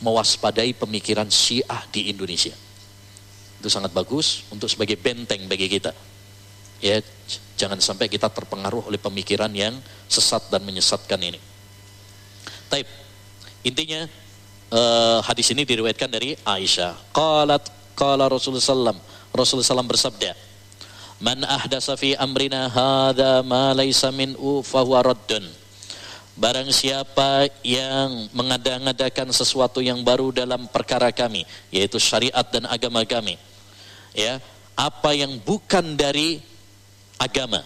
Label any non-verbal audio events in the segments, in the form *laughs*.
mewaspadai pemikiran Syiah di Indonesia. Itu sangat bagus untuk sebagai benteng bagi kita. Ya, jangan sampai kita terpengaruh oleh pemikiran yang sesat dan menyesatkan ini. Taib. Intinya uh, hadis ini diriwayatkan dari Aisyah. Qalat qala Rasulullah sallam. Rasulullah sallam bersabda, "Man ahdasa fi amrina hadza ma laysa minhu fahuwa raddun." Barang siapa yang mengada-ngadakan sesuatu yang baru dalam perkara kami, yaitu syariat dan agama kami, ya, apa yang bukan dari agama,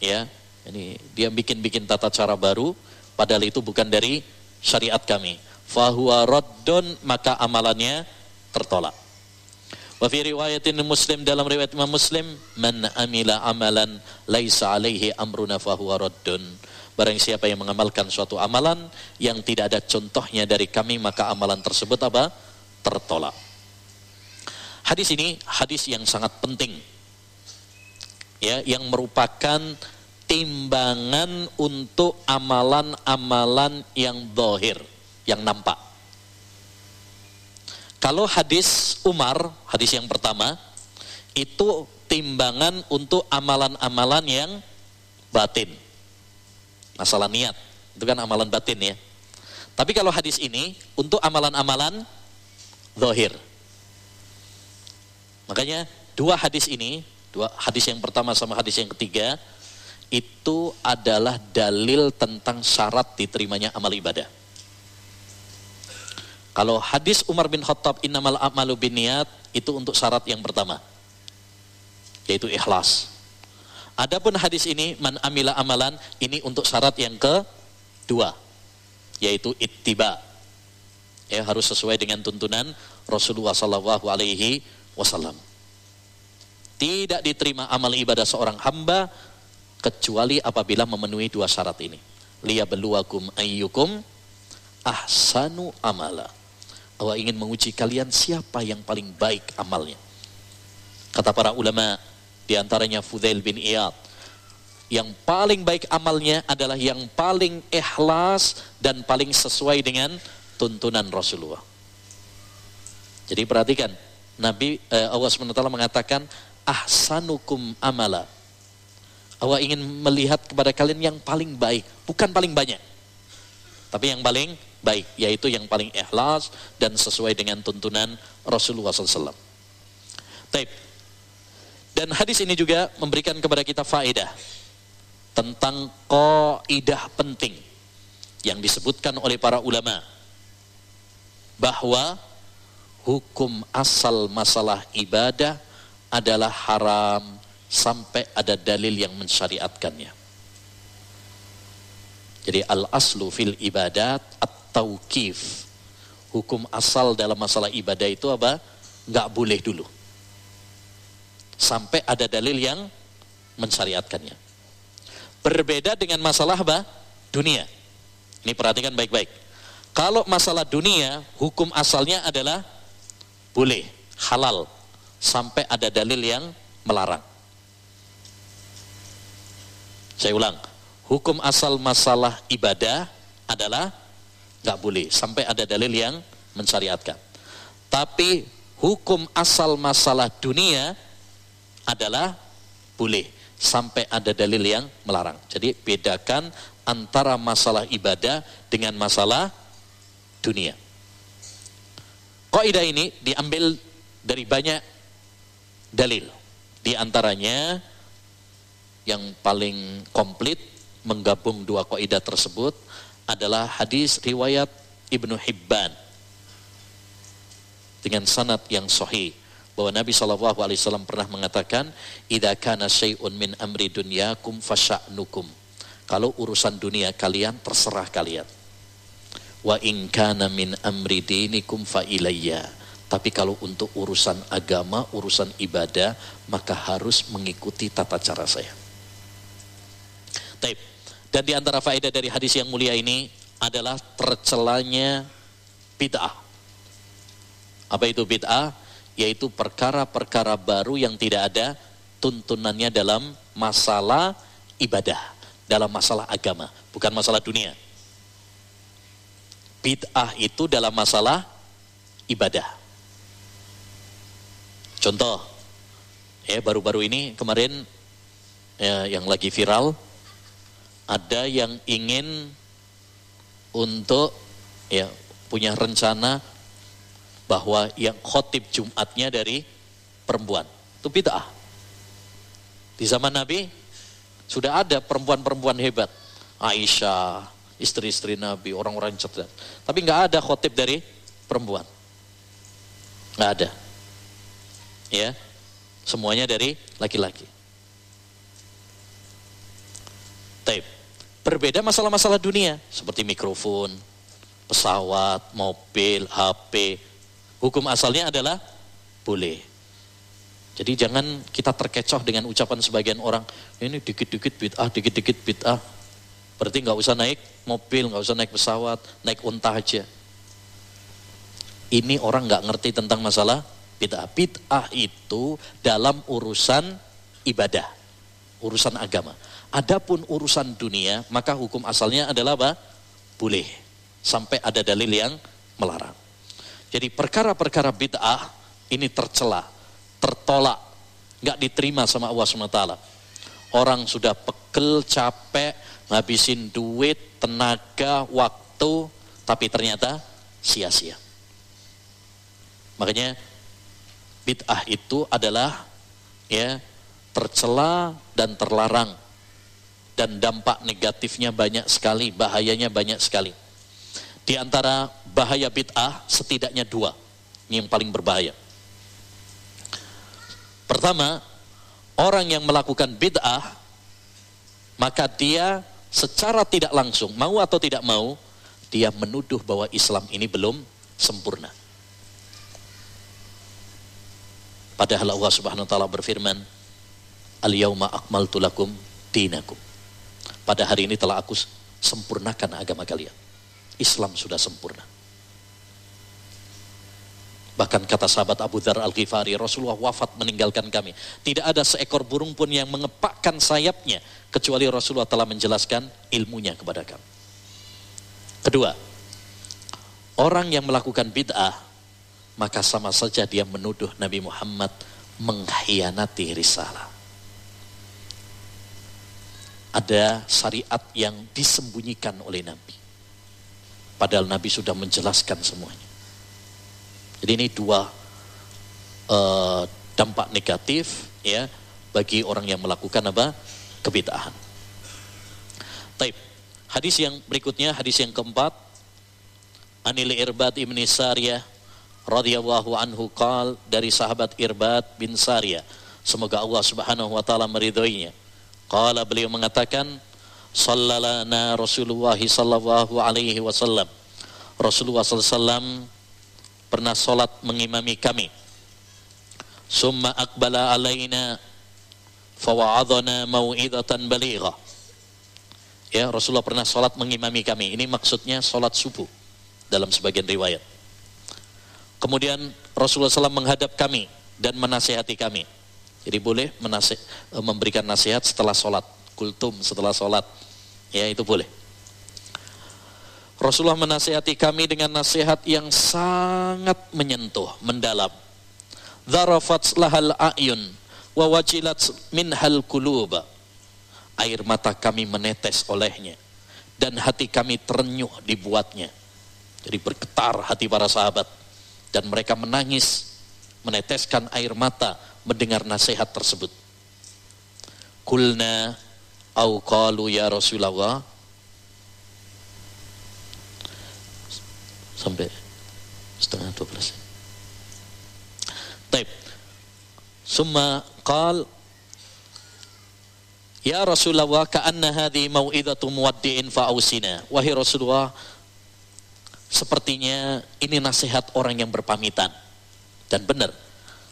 ya, ini dia bikin-bikin tata cara baru, padahal itu bukan dari syariat kami. Fahuwa raddun maka amalannya tertolak. Wa fi riwayatin Muslim dalam riwayat Imam Muslim, man amila amalan laisa alaihi amruna fahuwa raddun Barang siapa yang mengamalkan suatu amalan yang tidak ada contohnya dari kami, maka amalan tersebut apa? Tertolak. Hadis ini hadis yang sangat penting. Ya, yang merupakan timbangan untuk amalan-amalan yang dohir, yang nampak. Kalau hadis Umar, hadis yang pertama, itu timbangan untuk amalan-amalan yang batin masalah niat. Itu kan amalan batin ya. Tapi kalau hadis ini untuk amalan-amalan zahir. Makanya dua hadis ini, dua hadis yang pertama sama hadis yang ketiga itu adalah dalil tentang syarat diterimanya amal ibadah. Kalau hadis Umar bin Khattab innamal a'malu niat itu untuk syarat yang pertama yaitu ikhlas. Adapun hadis ini man amila amalan ini untuk syarat yang kedua yaitu ittiba. Ya harus sesuai dengan tuntunan Rasulullah sallallahu alaihi wasallam. Tidak diterima amal ibadah seorang hamba kecuali apabila memenuhi dua syarat ini. beluakum ayyukum ahsanu amala. Allah ingin menguji kalian siapa yang paling baik amalnya. Kata para ulama, di antaranya Fudail bin Iyad. Yang paling baik amalnya adalah yang paling ikhlas dan paling sesuai dengan tuntunan Rasulullah. Jadi perhatikan, Nabi eh, Allah SWT mengatakan ahsanukum amala. Allah ingin melihat kepada kalian yang paling baik, bukan paling banyak. Tapi yang paling baik, yaitu yang paling ikhlas dan sesuai dengan tuntunan Rasulullah SAW. Baik, dan hadis ini juga memberikan kepada kita faedah tentang kaidah penting yang disebutkan oleh para ulama bahwa hukum asal masalah ibadah adalah haram sampai ada dalil yang mensyariatkannya. Jadi al-aslu fil ibadat at-tauqif. Hukum asal dalam masalah ibadah itu apa? Enggak boleh dulu sampai ada dalil yang mensyariatkannya. Berbeda dengan masalah apa? Dunia. Ini perhatikan baik-baik. Kalau masalah dunia, hukum asalnya adalah boleh, halal, sampai ada dalil yang melarang. Saya ulang, hukum asal masalah ibadah adalah nggak boleh, sampai ada dalil yang mensyariatkan. Tapi hukum asal masalah dunia adalah boleh sampai ada dalil yang melarang. Jadi bedakan antara masalah ibadah dengan masalah dunia. Kaidah ini diambil dari banyak dalil. Di antaranya yang paling komplit menggabung dua kaidah tersebut adalah hadis riwayat Ibnu Hibban dengan sanad yang sahih bahwa Nabi Shallallahu Alaihi Wasallam pernah mengatakan, "Ida kana syai'un min amri dunyakum fasya'nukum." Kalau urusan dunia kalian terserah kalian. Wa in kana min amri dinikum fa ilayya. Tapi kalau untuk urusan agama, urusan ibadah, maka harus mengikuti tata cara saya. Taib. Dan di antara faedah dari hadis yang mulia ini adalah tercelanya bid'ah. Apa itu bid'ah? Yaitu perkara-perkara baru yang tidak ada tuntunannya dalam masalah ibadah, dalam masalah agama, bukan masalah dunia. bid'ah itu dalam masalah ibadah. Contoh, ya baru-baru ini kemarin ya, yang lagi viral, ada yang ingin untuk ya punya rencana bahwa yang khotib Jumatnya dari perempuan. Itu bid'ah. Di zaman Nabi sudah ada perempuan-perempuan hebat. Aisyah, istri-istri Nabi, orang-orang cerdas. Tapi nggak ada khotib dari perempuan. Nggak ada. Ya, semuanya dari laki-laki. Tape. Berbeda masalah-masalah dunia seperti mikrofon, pesawat, mobil, HP. Hukum asalnya adalah boleh. Jadi jangan kita terkecoh dengan ucapan sebagian orang, ini dikit-dikit bid'ah, dikit-dikit bid'ah. Berarti nggak usah naik mobil, nggak usah naik pesawat, naik unta aja. Ini orang nggak ngerti tentang masalah bid'ah. Bid'ah itu dalam urusan ibadah, urusan agama. Adapun urusan dunia, maka hukum asalnya adalah apa? Boleh. Sampai ada dalil yang melarang. Jadi perkara-perkara bid'ah ini tercela, tertolak, nggak diterima sama Allah SWT. Orang sudah pegel, capek, ngabisin duit, tenaga, waktu, tapi ternyata sia-sia. Makanya bid'ah itu adalah ya tercela dan terlarang dan dampak negatifnya banyak sekali, bahayanya banyak sekali. Di antara bahaya bid'ah setidaknya dua, ini yang paling berbahaya. Pertama, orang yang melakukan bid'ah maka dia secara tidak langsung, mau atau tidak mau, dia menuduh bahwa Islam ini belum sempurna. Padahal Allah Subhanahu wa taala berfirman, "Al-yauma akmaltu lakum dinakum." Pada hari ini telah aku sempurnakan agama kalian. Islam sudah sempurna. Bahkan kata sahabat Abu Dhar Al-Ghifari, Rasulullah wafat meninggalkan kami. Tidak ada seekor burung pun yang mengepakkan sayapnya, kecuali Rasulullah telah menjelaskan ilmunya kepada kami. Kedua, orang yang melakukan bid'ah, maka sama saja dia menuduh Nabi Muhammad mengkhianati risalah. Ada syariat yang disembunyikan oleh Nabi. Padahal Nabi sudah menjelaskan semuanya. Jadi ini dua uh, dampak negatif ya bagi orang yang melakukan apa? kebid'ahan. Taib. Hadis yang berikutnya, hadis yang keempat. Anil Irbad ibn Sariyah radhiyallahu anhu qal dari sahabat Irbad bin Sariyah. Semoga Allah Subhanahu wa taala meridhoinya. Qala beliau mengatakan sallalana Rasulullah sallallahu alaihi wasallam. Rasulullah sallallahu pernah solat mengimami kami. Summa akbala alaina fawa'adhana mau'idatan baligha. Ya, Rasulullah pernah solat mengimami kami. Ini maksudnya solat subuh dalam sebagian riwayat. Kemudian Rasulullah SAW menghadap kami dan menasihati kami. Jadi boleh menasih, memberikan nasihat setelah solat, kultum setelah solat. Ya itu boleh. Rasulullah menasihati kami dengan nasihat yang sangat menyentuh, mendalam. Dharafat lahal a'yun wa wajilat minhal kuluba. Air mata kami menetes olehnya dan hati kami terenyuh dibuatnya. Jadi bergetar hati para sahabat dan mereka menangis, meneteskan air mata mendengar nasihat tersebut. Kulna au qalu ya Rasulullah sampai setengah dua belas. Taib. Summa qal Ya Rasulullah ka'anna hadhi mau'idatu muwaddi'in fa'ausina. Wahai Rasulullah, sepertinya ini nasihat orang yang berpamitan. Dan benar,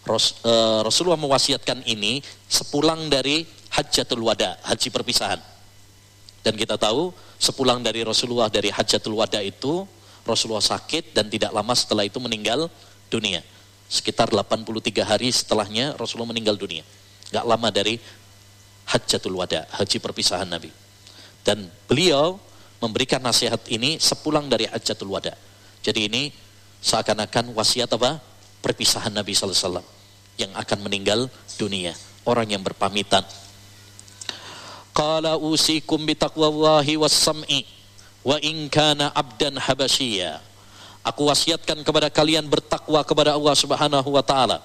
uh, Rasulullah mewasiatkan ini sepulang dari Hajjatul Wada, haji perpisahan. Dan kita tahu, sepulang dari Rasulullah dari Hajjatul Wada itu, Rasulullah sakit dan tidak lama setelah itu meninggal dunia. Sekitar 83 hari setelahnya Rasulullah meninggal dunia. Gak lama dari Hajjatul Wada, haji perpisahan Nabi. Dan beliau memberikan nasihat ini sepulang dari Hajjatul Wada. Jadi ini seakan-akan wasiat apa? Perpisahan Nabi wasallam yang akan meninggal dunia, orang yang berpamitan. Qala usikum bitaqwallahi was-sam'i wa in kana abdan habasyiya. Aku wasiatkan kepada kalian bertakwa kepada Allah Subhanahu wa taala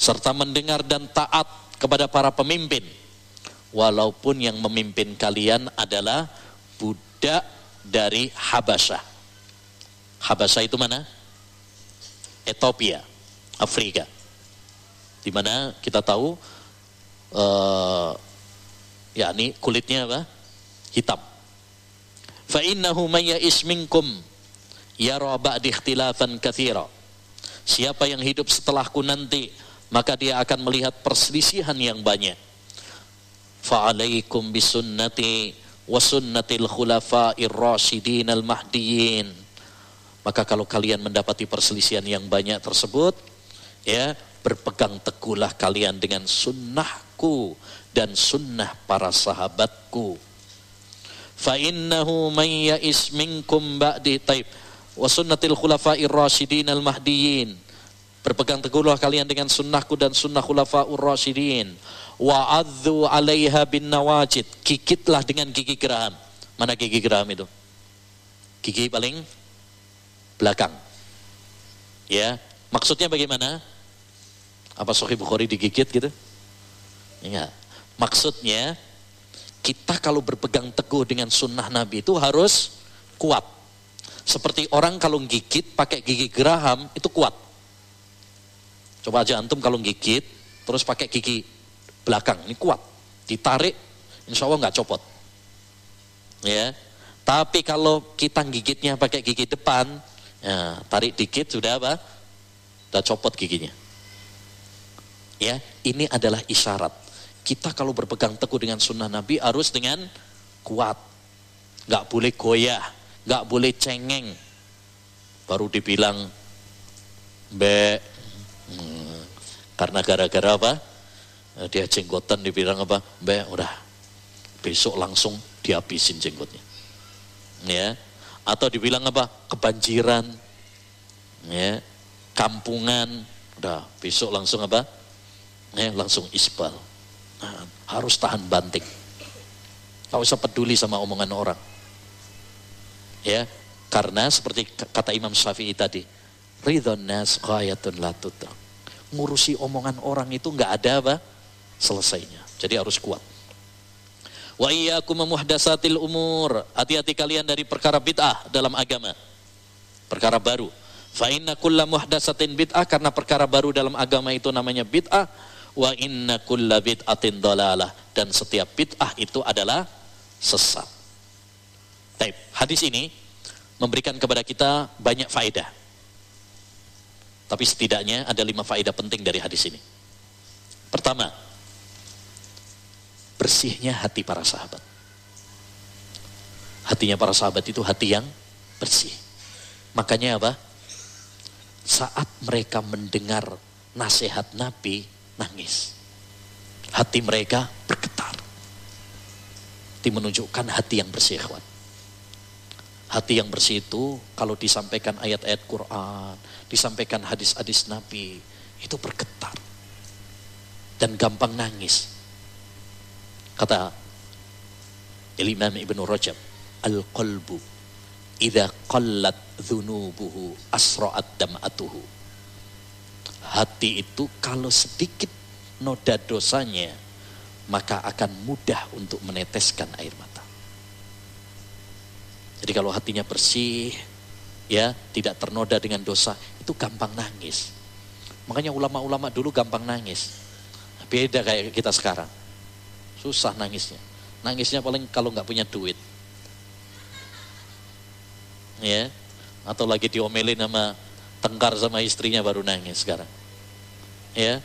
serta mendengar dan taat kepada para pemimpin walaupun yang memimpin kalian adalah budak dari Habasyah. Habasyah itu mana? Ethiopia, Afrika. Di mana kita tahu uh, yakni kulitnya apa? Hitam. Fa innahu may ya'is minkum yara ba'di ikhtilafan katsira. Siapa yang hidup setelahku nanti, maka dia akan melihat perselisihan yang banyak. Fa'alaikum bisunnati wa sunnatil khulafa'ir rasyidin al mahdiyin. Maka kalau kalian mendapati perselisihan yang banyak tersebut, ya, berpegang teguhlah kalian dengan sunnahku dan sunnah para sahabatku. Fa innahu may ya'is minkum ba'di taib wa sunnatil khulafa'ir rasyidin al mahdiyin. Berpegang teguhlah kalian dengan sunnahku dan sunnah khulafa'ur rasyidin wa adzu 'alaiha bin nawajid. Gigitlah dengan gigi geraham. Mana gigi geraham itu? Gigi paling belakang. Ya, maksudnya bagaimana? Apa Sahih Bukhari digigit gitu? Enggak. Maksudnya kita kalau berpegang teguh dengan sunnah Nabi itu harus kuat. Seperti orang kalau gigit pakai gigi geraham itu kuat. Coba aja antum kalau gigit terus pakai gigi belakang ini kuat. Ditarik insya Allah nggak copot. Ya. Tapi kalau kita gigitnya pakai gigi depan ya, tarik dikit sudah apa? Sudah copot giginya. Ya ini adalah isyarat kita kalau berpegang teguh dengan sunnah Nabi harus dengan kuat. Nggak boleh goyah nggak boleh cengeng. Baru dibilang be hmm, karena gara-gara apa? Eh, dia jenggotan dibilang apa? Mbak udah. Besok langsung dihabisin jenggotnya. Ya. Atau dibilang apa? Kebanjiran. Ya. Kampungan. Udah besok langsung apa? Ya langsung isbal nah, harus tahan banting tak usah peduli sama omongan orang ya karena seperti kata Imam Syafi'i tadi ridhon nas ghayatun ngurusi omongan orang itu nggak ada apa selesainya. Jadi harus kuat. Wa iyyakum muhdatsatil umur. Hati-hati kalian dari perkara bid'ah dalam agama. Perkara baru. Fa inna bid'ah karena perkara baru dalam agama itu namanya bid'ah. Wa inna kulla bid'atin dalalah dan setiap bid'ah itu adalah sesat. Taib. Hadis ini memberikan kepada kita banyak faedah. Tapi setidaknya ada lima faedah penting dari hadis ini. Pertama, bersihnya hati para sahabat. Hatinya para sahabat itu hati yang bersih. Makanya apa? Saat mereka mendengar nasihat Nabi, nangis. Hati mereka bergetar. Itu menunjukkan hati yang bersih, kawan. Hati yang bersih itu kalau disampaikan ayat-ayat Quran, disampaikan hadis-hadis Nabi, itu bergetar. Dan gampang nangis Kata Imam Ibn Rajab, Al-qalbu idha qallat dhunubuhu asra'at dam'atuhu. Hati itu kalau sedikit noda dosanya, maka akan mudah untuk meneteskan air mata. Jadi kalau hatinya bersih, ya tidak ternoda dengan dosa, itu gampang nangis. Makanya ulama-ulama dulu gampang nangis. Beda kayak kita sekarang. Susah nangisnya. Nangisnya paling kalau nggak punya duit. Ya. Atau lagi diomelin sama tengkar sama istrinya baru nangis sekarang. Ya.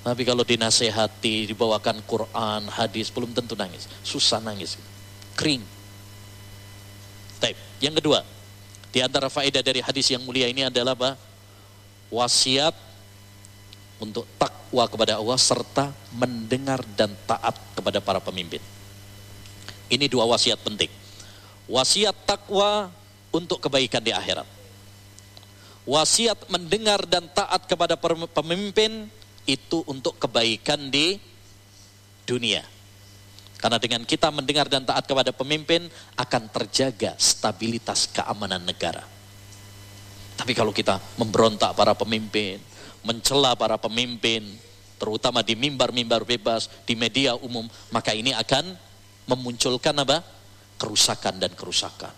Tapi kalau dinasehati, dibawakan Quran, hadis, belum tentu nangis. Susah nangis. Kering. Taip. Yang kedua, di antara faedah dari hadis yang mulia ini adalah apa? Wasiat untuk takwa kepada Allah serta mendengar dan taat kepada para pemimpin. Ini dua wasiat penting. Wasiat takwa untuk kebaikan di akhirat. Wasiat mendengar dan taat kepada pemimpin itu untuk kebaikan di dunia. Karena dengan kita mendengar dan taat kepada pemimpin akan terjaga stabilitas keamanan negara. Tapi kalau kita memberontak para pemimpin, mencela para pemimpin, terutama di mimbar-mimbar bebas, di media umum, maka ini akan memunculkan apa? kerusakan dan kerusakan.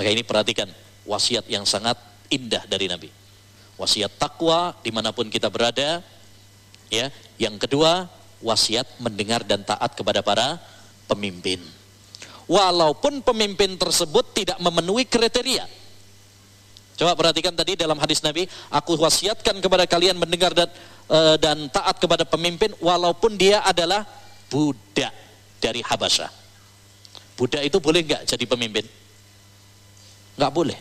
Maka ini perhatikan wasiat yang sangat indah dari Nabi. Wasiat takwa di mana pun kita berada. Ya, yang kedua wasiat mendengar dan taat kepada para pemimpin. Walaupun pemimpin tersebut tidak memenuhi kriteria. Coba perhatikan tadi dalam hadis Nabi, aku wasiatkan kepada kalian mendengar dan uh, dan taat kepada pemimpin walaupun dia adalah budak dari Habasyah. Budak itu boleh nggak jadi pemimpin? Nggak boleh.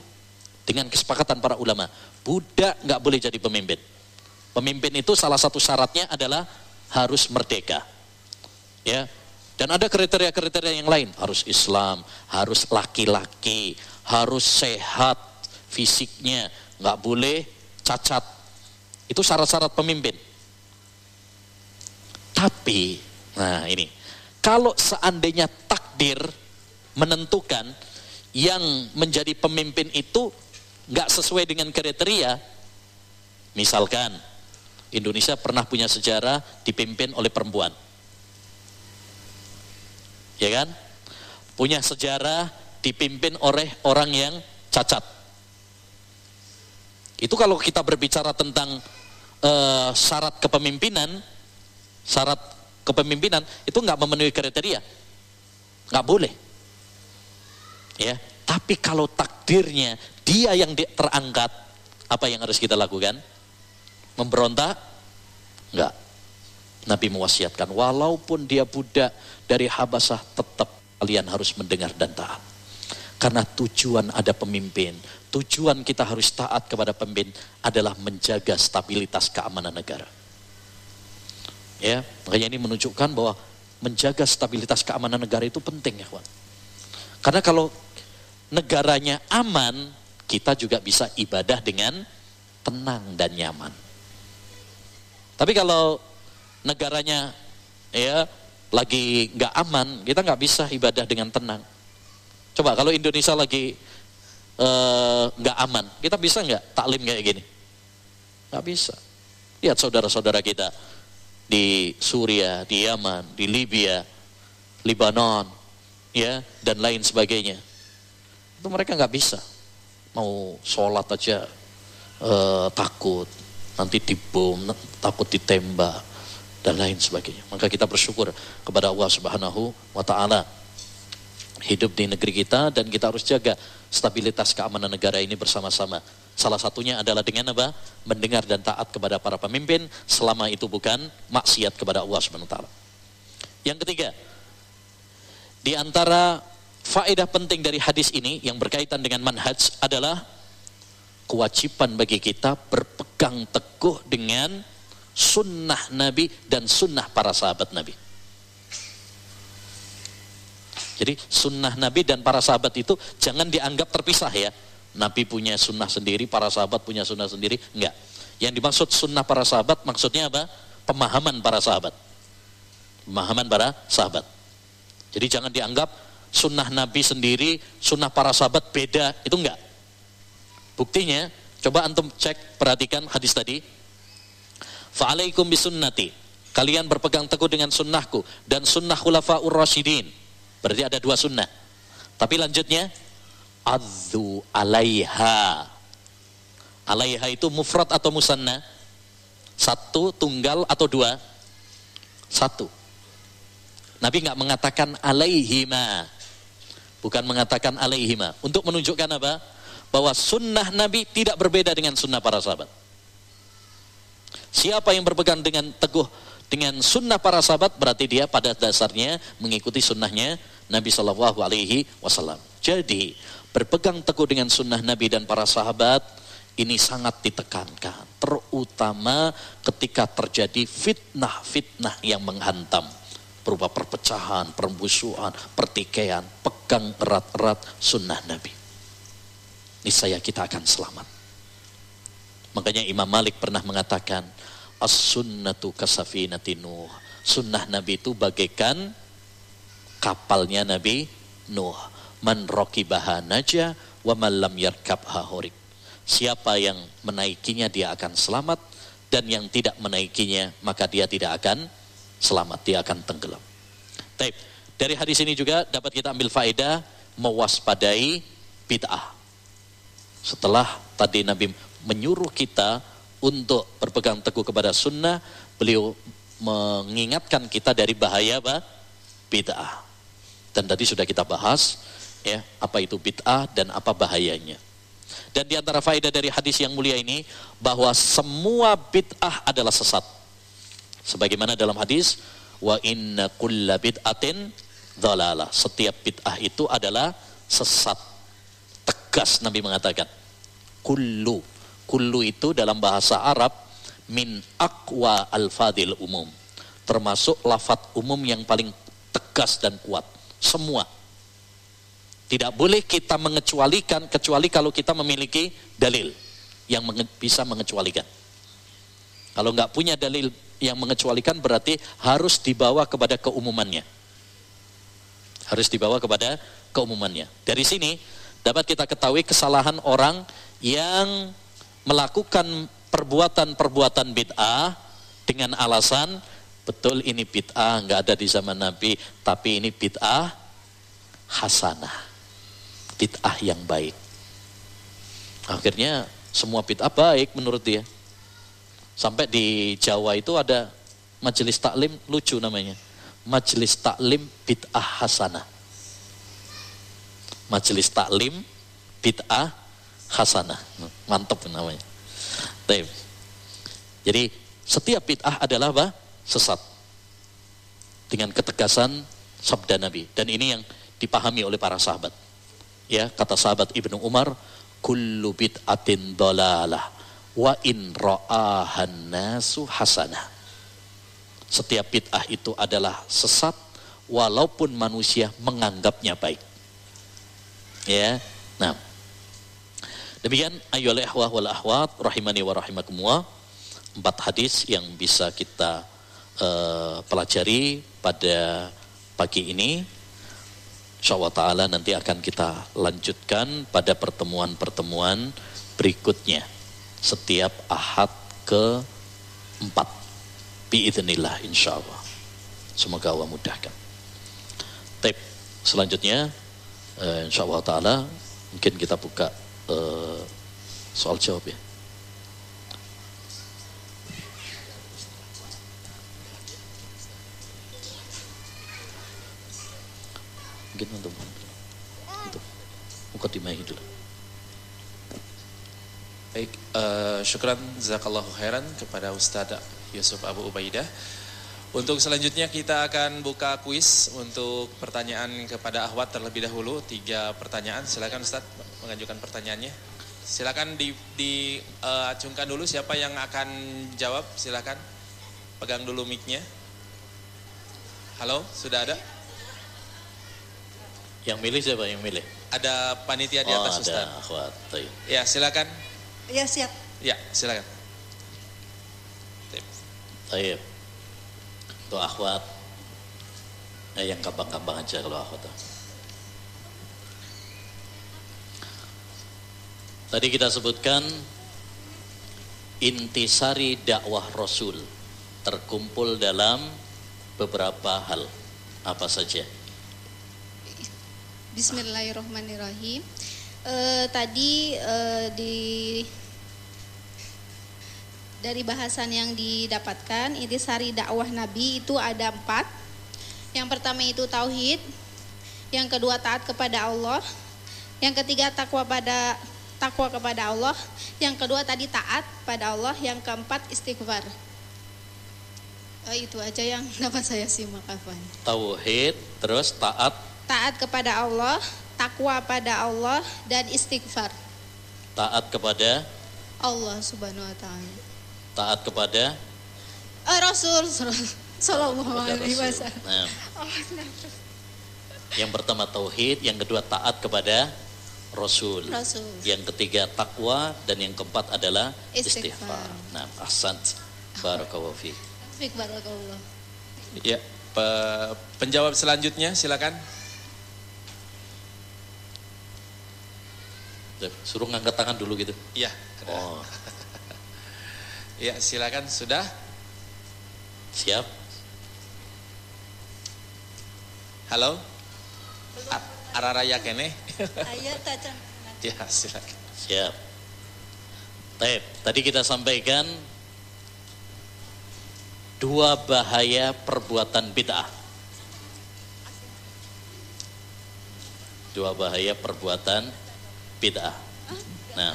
Dengan kesepakatan para ulama, budak nggak boleh jadi pemimpin. Pemimpin itu salah satu syaratnya adalah harus merdeka. Ya. Dan ada kriteria-kriteria yang lain, harus Islam, harus laki-laki, harus sehat fisiknya, nggak boleh cacat. Itu syarat-syarat pemimpin. Tapi, nah ini, kalau seandainya takdir menentukan yang menjadi pemimpin itu nggak sesuai dengan kriteria, misalkan Indonesia pernah punya sejarah dipimpin oleh perempuan. Ya kan? Punya sejarah dipimpin oleh orang yang cacat. Itu kalau kita berbicara tentang uh, syarat kepemimpinan, syarat kepemimpinan itu nggak memenuhi kriteria, nggak boleh. Ya, tapi kalau takdirnya dia yang terangkat, apa yang harus kita lakukan? Memberontak? Enggak. Nabi mewasiatkan, walaupun dia budak dari Habasah, tetap kalian harus mendengar dan taat. Karena tujuan ada pemimpin, tujuan kita harus taat kepada pemimpin adalah menjaga stabilitas keamanan negara. Ya, makanya ini menunjukkan bahwa menjaga stabilitas keamanan negara itu penting ya, kawan. Karena kalau negaranya aman, kita juga bisa ibadah dengan tenang dan nyaman. Tapi kalau negaranya ya lagi nggak aman, kita nggak bisa ibadah dengan tenang. Coba kalau Indonesia lagi eh, nggak uh, aman, kita bisa nggak taklim kayak gini? Nggak bisa. Lihat saudara-saudara kita di Suria, di Yaman, di Libya, Lebanon, ya dan lain sebagainya. Itu mereka nggak bisa. Mau sholat aja uh, takut, nanti dibom, takut ditembak dan lain sebagainya. Maka kita bersyukur kepada Allah Subhanahu wa taala hidup di negeri kita dan kita harus jaga stabilitas keamanan negara ini bersama-sama. Salah satunya adalah dengan apa? Mendengar dan taat kepada para pemimpin selama itu bukan maksiat kepada Allah Subhanahu wa taala. Yang ketiga, di antara faedah penting dari hadis ini yang berkaitan dengan manhaj adalah kewajiban bagi kita berpegang teguh dengan sunnah Nabi dan sunnah para sahabat Nabi. Jadi sunnah Nabi dan para sahabat itu jangan dianggap terpisah ya. Nabi punya sunnah sendiri, para sahabat punya sunnah sendiri. Enggak. Yang dimaksud sunnah para sahabat maksudnya apa? Pemahaman para sahabat. Pemahaman para sahabat. Jadi jangan dianggap sunnah Nabi sendiri, sunnah para sahabat beda. Itu enggak. Buktinya, coba antum cek, perhatikan hadis tadi. Fa'alaikum bisunnati. Kalian berpegang teguh dengan sunnahku dan sunnah khulafa'ur rasyidin. Berarti ada dua sunnah. Tapi lanjutnya, adzu alaiha. Alaiha itu mufrad atau musanna? Satu, tunggal atau dua? Satu. Nabi nggak mengatakan alaihima. Bukan mengatakan alaihima. Untuk menunjukkan apa? bahwa sunnah Nabi tidak berbeda dengan sunnah para sahabat. Siapa yang berpegang dengan teguh dengan sunnah para sahabat berarti dia pada dasarnya mengikuti sunnahnya Nabi Shallallahu Alaihi Wasallam. Jadi berpegang teguh dengan sunnah Nabi dan para sahabat ini sangat ditekankan, terutama ketika terjadi fitnah-fitnah yang menghantam berupa perpecahan, permusuhan, pertikaian, pegang erat-erat sunnah Nabi. Niscaya kita akan selamat. Makanya Imam Malik pernah mengatakan, As-sunnatu kasafinati Nuh. Sunnah Nabi itu bagaikan kapalnya Nabi Nuh. Man rokibaha naja wa man lam yarkabha horik. Siapa yang menaikinya dia akan selamat dan yang tidak menaikinya maka dia tidak akan selamat, dia akan tenggelam. Taib. Dari hadis ini juga dapat kita ambil faedah mewaspadai bid'ah. Setelah tadi Nabi menyuruh kita untuk berpegang teguh kepada sunnah, beliau mengingatkan kita dari bahaya apa? bid'ah. Dan tadi sudah kita bahas ya apa itu bid'ah dan apa bahayanya. Dan di antara faedah dari hadis yang mulia ini bahwa semua bid'ah adalah sesat. Sebagaimana dalam hadis, wa inna kulla bid'atin dhalalah. Setiap bid'ah itu adalah sesat. Tegas Nabi mengatakan. Kullu. Kullu itu dalam bahasa Arab min akwa al-fadil umum. Termasuk lafat umum yang paling tegas dan kuat. Semua. Tidak boleh kita mengecualikan kecuali kalau kita memiliki dalil yang menge bisa mengecualikan. Kalau nggak punya dalil yang mengecualikan berarti harus dibawa kepada keumumannya. Harus dibawa kepada keumumannya. Dari sini dapat kita ketahui kesalahan orang yang melakukan perbuatan-perbuatan bid'ah dengan alasan betul ini bid'ah nggak ada di zaman Nabi, tapi ini bid'ah hasanah. Bid'ah yang baik. Akhirnya semua bid'ah baik menurut dia. Sampai di Jawa itu ada majelis taklim lucu namanya. Majelis taklim bid'ah hasanah. Majelis taklim bid'ah hasanah. Mantap namanya. Taib. Jadi setiap bid'ah adalah apa? Sesat. Dengan ketegasan sabda Nabi. Dan ini yang dipahami oleh para sahabat. Ya, kata sahabat Ibnu Umar, kullu bid'atin dolalah wa in ra'ahan nasu. Setiap bid'ah itu adalah sesat walaupun manusia menganggapnya baik. Ya. Nah. Demikian ayyuhal ihwah wal ahwat rahimani wa rahimakumullah. Empat hadis yang bisa kita uh, pelajari pada pagi ini. Insyaallah taala nanti akan kita lanjutkan pada pertemuan-pertemuan berikutnya setiap ahad ke empat biidznillah insyaallah. Semoga Allah mudahkan. Tip selanjutnya uh, insyaallah taala mungkin kita buka uh, soal jawab ya. Mungkin untuk untuk mukadimah dulu Baik, uh, syukran zakallahu khairan kepada Ustaz Yusuf Abu Ubaidah. Untuk selanjutnya kita akan buka kuis untuk pertanyaan kepada Ahwat terlebih dahulu. Tiga pertanyaan, silakan Ustaz mengajukan pertanyaannya. Silakan di, di uh, dulu siapa yang akan jawab, silakan. Pegang dulu mic-nya. Halo, sudah ada? Yang milih siapa yang milih? Ada panitia di atas oh, Ustaz. Akhwat. Ya, silakan. Ya siap. Ya silakan. Baik. Untuk akhwat. Eh, yang gampang-gampang aja kalau akhwat. Tadi kita sebutkan intisari dakwah Rasul terkumpul dalam beberapa hal. Apa saja? Bismillahirrahmanirrahim uh, tadi uh, di dari bahasan yang didapatkan sari dakwah Nabi itu ada empat. Yang pertama itu tauhid, yang kedua taat kepada Allah, yang ketiga takwa pada takwa kepada Allah, yang kedua tadi taat pada Allah, yang keempat istighfar. Uh, itu aja yang *laughs* dapat saya simak Afan. Tauhid, terus taat. Taat kepada Allah, takwa pada Allah dan istighfar. Taat kepada Allah Subhanahu wa taala. Taat kepada uh, Rasul Sallallahu alaihi wasallam. Nah, Oh, yang pertama tauhid, yang kedua taat kepada Rasul. Rasul. Yang ketiga takwa dan yang keempat adalah Istighfar. istighfar. Nah, ahsan. Barakallahu fiik. Fik barakallah. Ya, pe- penjawab selanjutnya silakan. Suruh ngangkat tangan dulu gitu. Iya. Oh, Ya, silakan sudah. siap. Halo. A- Araraya kene. Ayat ya, silakan. Siap. Baik, tadi kita sampaikan dua bahaya perbuatan bid'ah. Dua bahaya perbuatan bid'ah. Nah,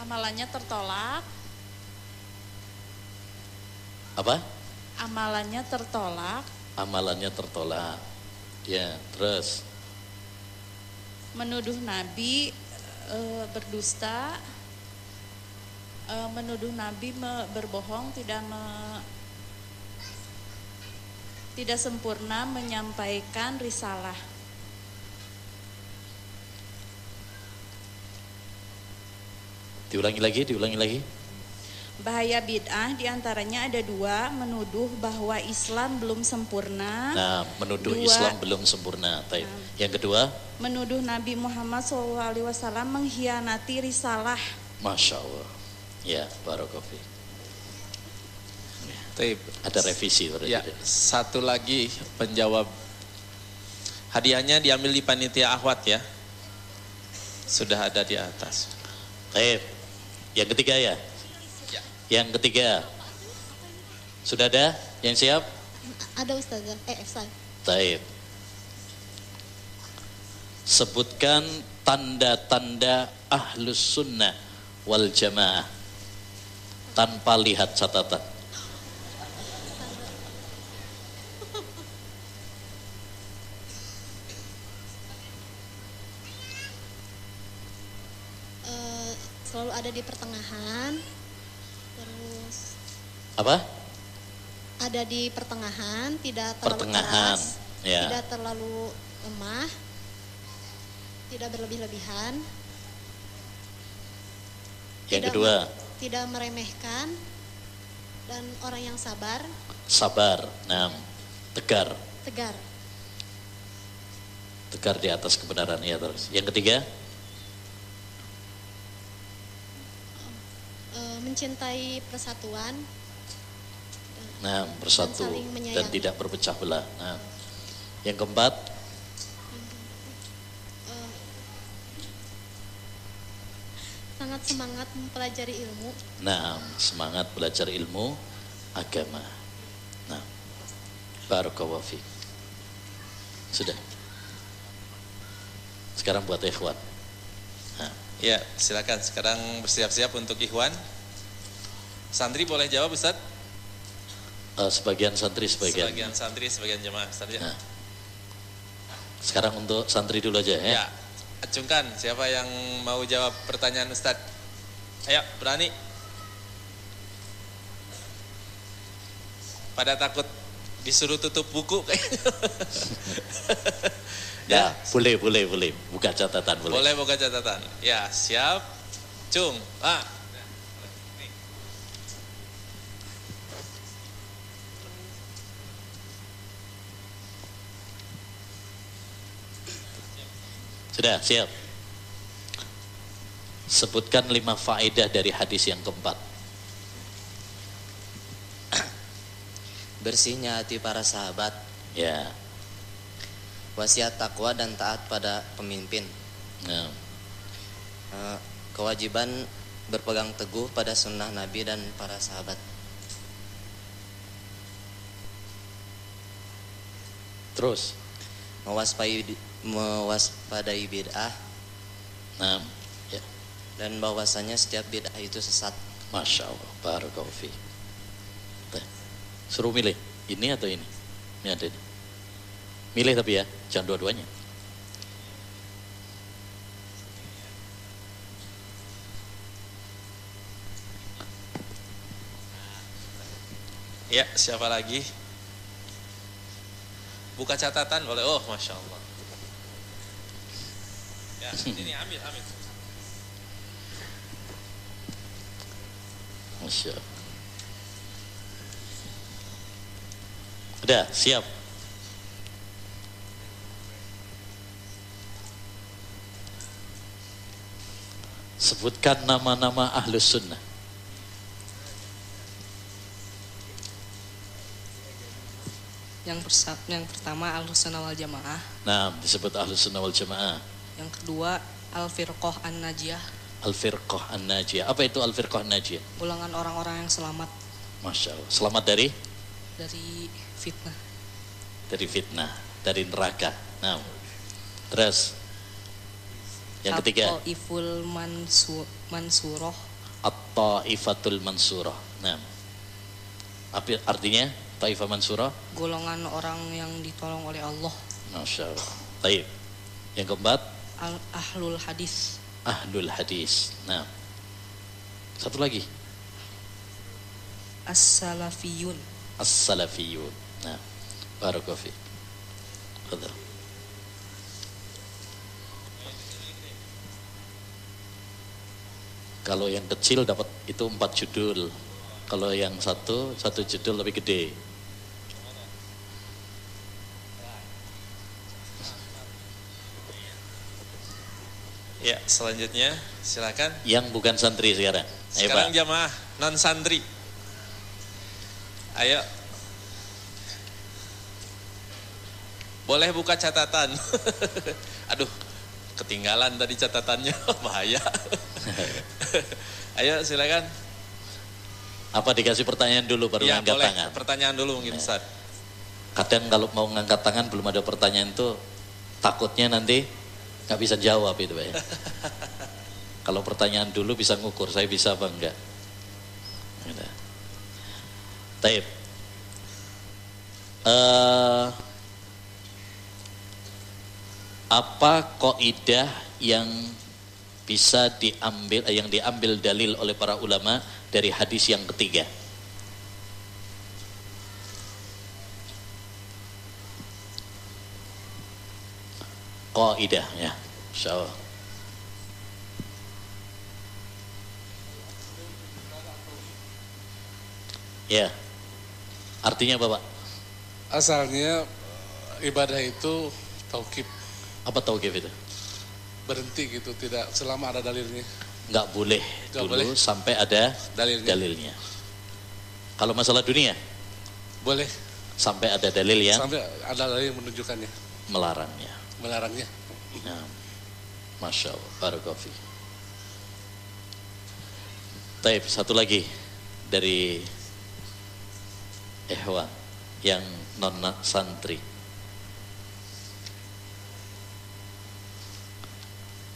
amalannya tertolak, apa? amalannya tertolak, Amalannya tertolak. Ya, terus menuduh Nabi eh, berdusta, eh, menuduh Nabi me- berbohong, tidak me- tidak sempurna menyampaikan risalah. diulangi lagi, diulangi lagi. Bahaya bid'ah di antaranya ada dua, menuduh bahwa Islam belum sempurna, Nah, menuduh Dua. Islam belum sempurna. Baik. Yang kedua, menuduh Nabi Muhammad SAW mengkhianati risalah. Masya Allah. Ya, Barokofi. Taib. Ada revisi berarti. Ya, satu lagi penjawab. Hadiahnya diambil di panitia ahwat ya. Sudah ada di atas. Baik. Yang ketiga ya? Ya. Yang ketiga. Sudah ada? Yang siap? Ada ustazah. Eh, Efsal. Baik. Sebutkan tanda-tanda ahlus sunnah wal jamaah tanpa lihat catatan. Eh, selalu ada di pertengahan. Terus Apa? ada di pertengahan, tidak terlalu Pertengahan, keras, ya. tidak terlalu lemah, tidak berlebih-lebihan. Yang tidak kedua, tidak meremehkan dan orang yang sabar, sabar. Nah, tegar. tegar. Tegar di atas kebenaran ya terus. Yang ketiga, Eh, mencintai persatuan, nah bersatu dan tidak berpecah belah. Nah, yang keempat, eh, sangat semangat mempelajari ilmu, nah semangat belajar ilmu agama. Nah, barakallahu fiik. Sudah. Sekarang buat ikhwan. Nah, Ya, silakan sekarang bersiap-siap untuk ikhwan. Santri boleh jawab Ustaz? Eh, sebagian santri sebagian. Sebagian santri, sebagian jemaah Ustaz ya. Nah, sekarang untuk santri dulu aja ya. Ya, acungkan siapa yang mau jawab pertanyaan Ustaz? Ayo, berani. Pada takut disuruh tutup buku *laughs* kayaknya. *laughs* Ya, boleh, boleh, boleh. Buka catatan boleh. Boleh buka catatan. Ya, siap. Cung. Ah. Sudah, siap. Sebutkan lima faedah dari hadis yang keempat. *clears throat* bersihnya hati para sahabat, Ya. wasiat takwa dan taat pada pemimpin, Nah, Eh, kewajiban berpegang teguh pada sunnah Nabi dan para sahabat, terus. mewaspadai mewaspadai bid'ah Nah, ya. dan bahwasanya setiap bid'ah itu sesat. Masya Allah, barakallahu fi. Suruh milih, ini atau ini? Ini ada ini. Milih tapi ya, jangan dua-duanya. Ya, siapa lagi? Buka catatan boleh. Oh, masya Allah. Ya, ini ambil, ambil. Masya Allah. Udah, siap. Sebutkan nama-nama ahlus sunnah. Yang persa- yang pertama Ahlussunnah wal Jamaah, Nah, disebut ahlus sunnah wal jamaah. Yang kedua Al Firqah An Najiyah, Al-Firqah An-Najiyah. Apa itu Al-Firqah An-Najiyah? ulangan orang-orang yang selamat Masya Allah. Selamat dari dari fitnah. dari fitnah, dari neraka. Nah, terus yang ketiga Iful Mansu Mansuroh, At-Ta'ifatul Mansurah. Nah, apa artinya Taifah Mansurah? golongan orang yang ditolong oleh Allah. Masya Allah. Baik. Yang keempat Al Ahlul Hadis, Ahlul Hadis. Nah, satu lagi As-Salafiyun, As-Salafiyun. Nah, Barakallahu fiik. Fadal. Kalau yang kecil dapat itu empat judul. Kalau yang satu, satu judul lebih gede. Ya, selanjutnya silakan. Yang bukan santri sekarang. Ayo Sekarang Pak. jamaah non santri. Ayo. Boleh buka catatan. *laughs* Aduh, ketinggalan tadi catatannya, *laughs* bahaya. *laughs* Ayo silakan. Apa dikasih pertanyaan dulu baru ya, angkat boleh. tangan? Pertanyaan dulu mungkin Ustaz. Kadang kalau mau ngangkat tangan belum ada pertanyaan itu takutnya nanti nggak bisa jawab itu ya. *laughs* kalau pertanyaan dulu bisa ngukur saya bisa apa enggak. Gitu. Taib. Eh, apa kaidah yang bisa diambil yang diambil dalil oleh para ulama dari hadis yang ketiga? Kaidah ya. Insyaallah. Ya. Artinya apa, Pak? Asalnya ibadah itu taukib Apa tauqif itu? berhenti gitu tidak selama ada dalilnya Nggak boleh Nggak dulu boleh. sampai ada dalilnya dalilnya. Kalau masalah dunia, boleh sampai ada dalil yang sampai ada dalil yang menunjukkannya melarangnya. melarangnya Nah, Masya Allah, Barakofi. Taib, satu lagi dari Ehwan yang non santri.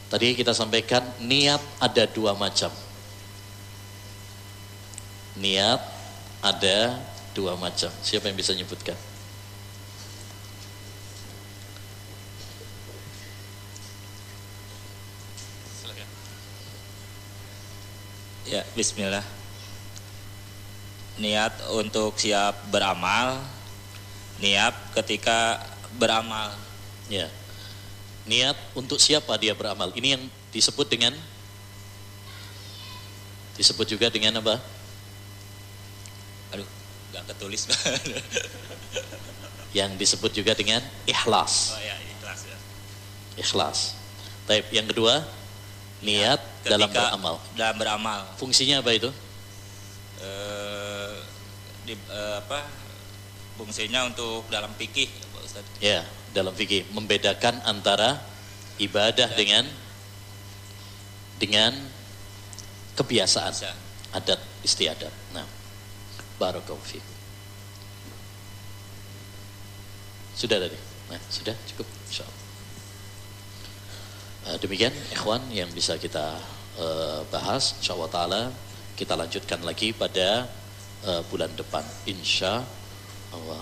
Tadi kita sampaikan niat ada dua macam. Niat ada dua macam. Siapa yang bisa nyebutkan? Bismillah. Niat untuk siap beramal, niat ketika beramal. Ya. Niat untuk siapa dia beramal? Ini yang disebut dengan disebut juga dengan apa? Aduh, gak ketulis. *laughs* Yang disebut juga dengan ikhlas. oh ya, ikhlas ya. Ikhlas. Taib. Yang kedua, niat dalam Ketika beramal. Dalam beramal. Fungsinya apa itu? Eh, di, eh, apa? Fungsinya untuk dalam fikih, Pak Ustaz. Ya, dalam fikih membedakan antara ibadah dengan dengan kebiasaan, Bisa. adat istiadat. Nah, barakallahu fiik. Sudah tadi? Nah, sudah cukup insyaallah. Eh, demikian ikhwan yang bisa kita eh, bahas insyaallah taala kita lanjutkan lagi pada eh, bulan depan insya Allah.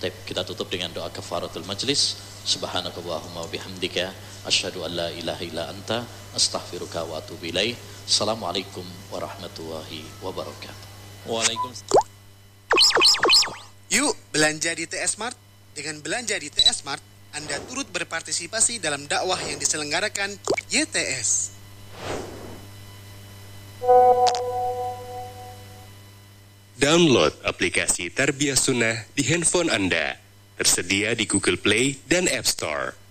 Baik, kita tutup dengan doa kafaratul majlis. Subhanakallahumma wa bihamdika asyhadu an la ilaha illa anta astaghfiruka wa atubu ilaih. Assalamualaikum warahmatullahi wabarakatuh. Waalaikumsalam. Yuk belanja di TS Mart. Dengan belanja di TS Mart, Anda turut berpartisipasi dalam dakwah yang diselenggarakan YTS. Download aplikasi Tarbiyah Sunnah di handphone Anda. Tersedia di Google Play dan App Store.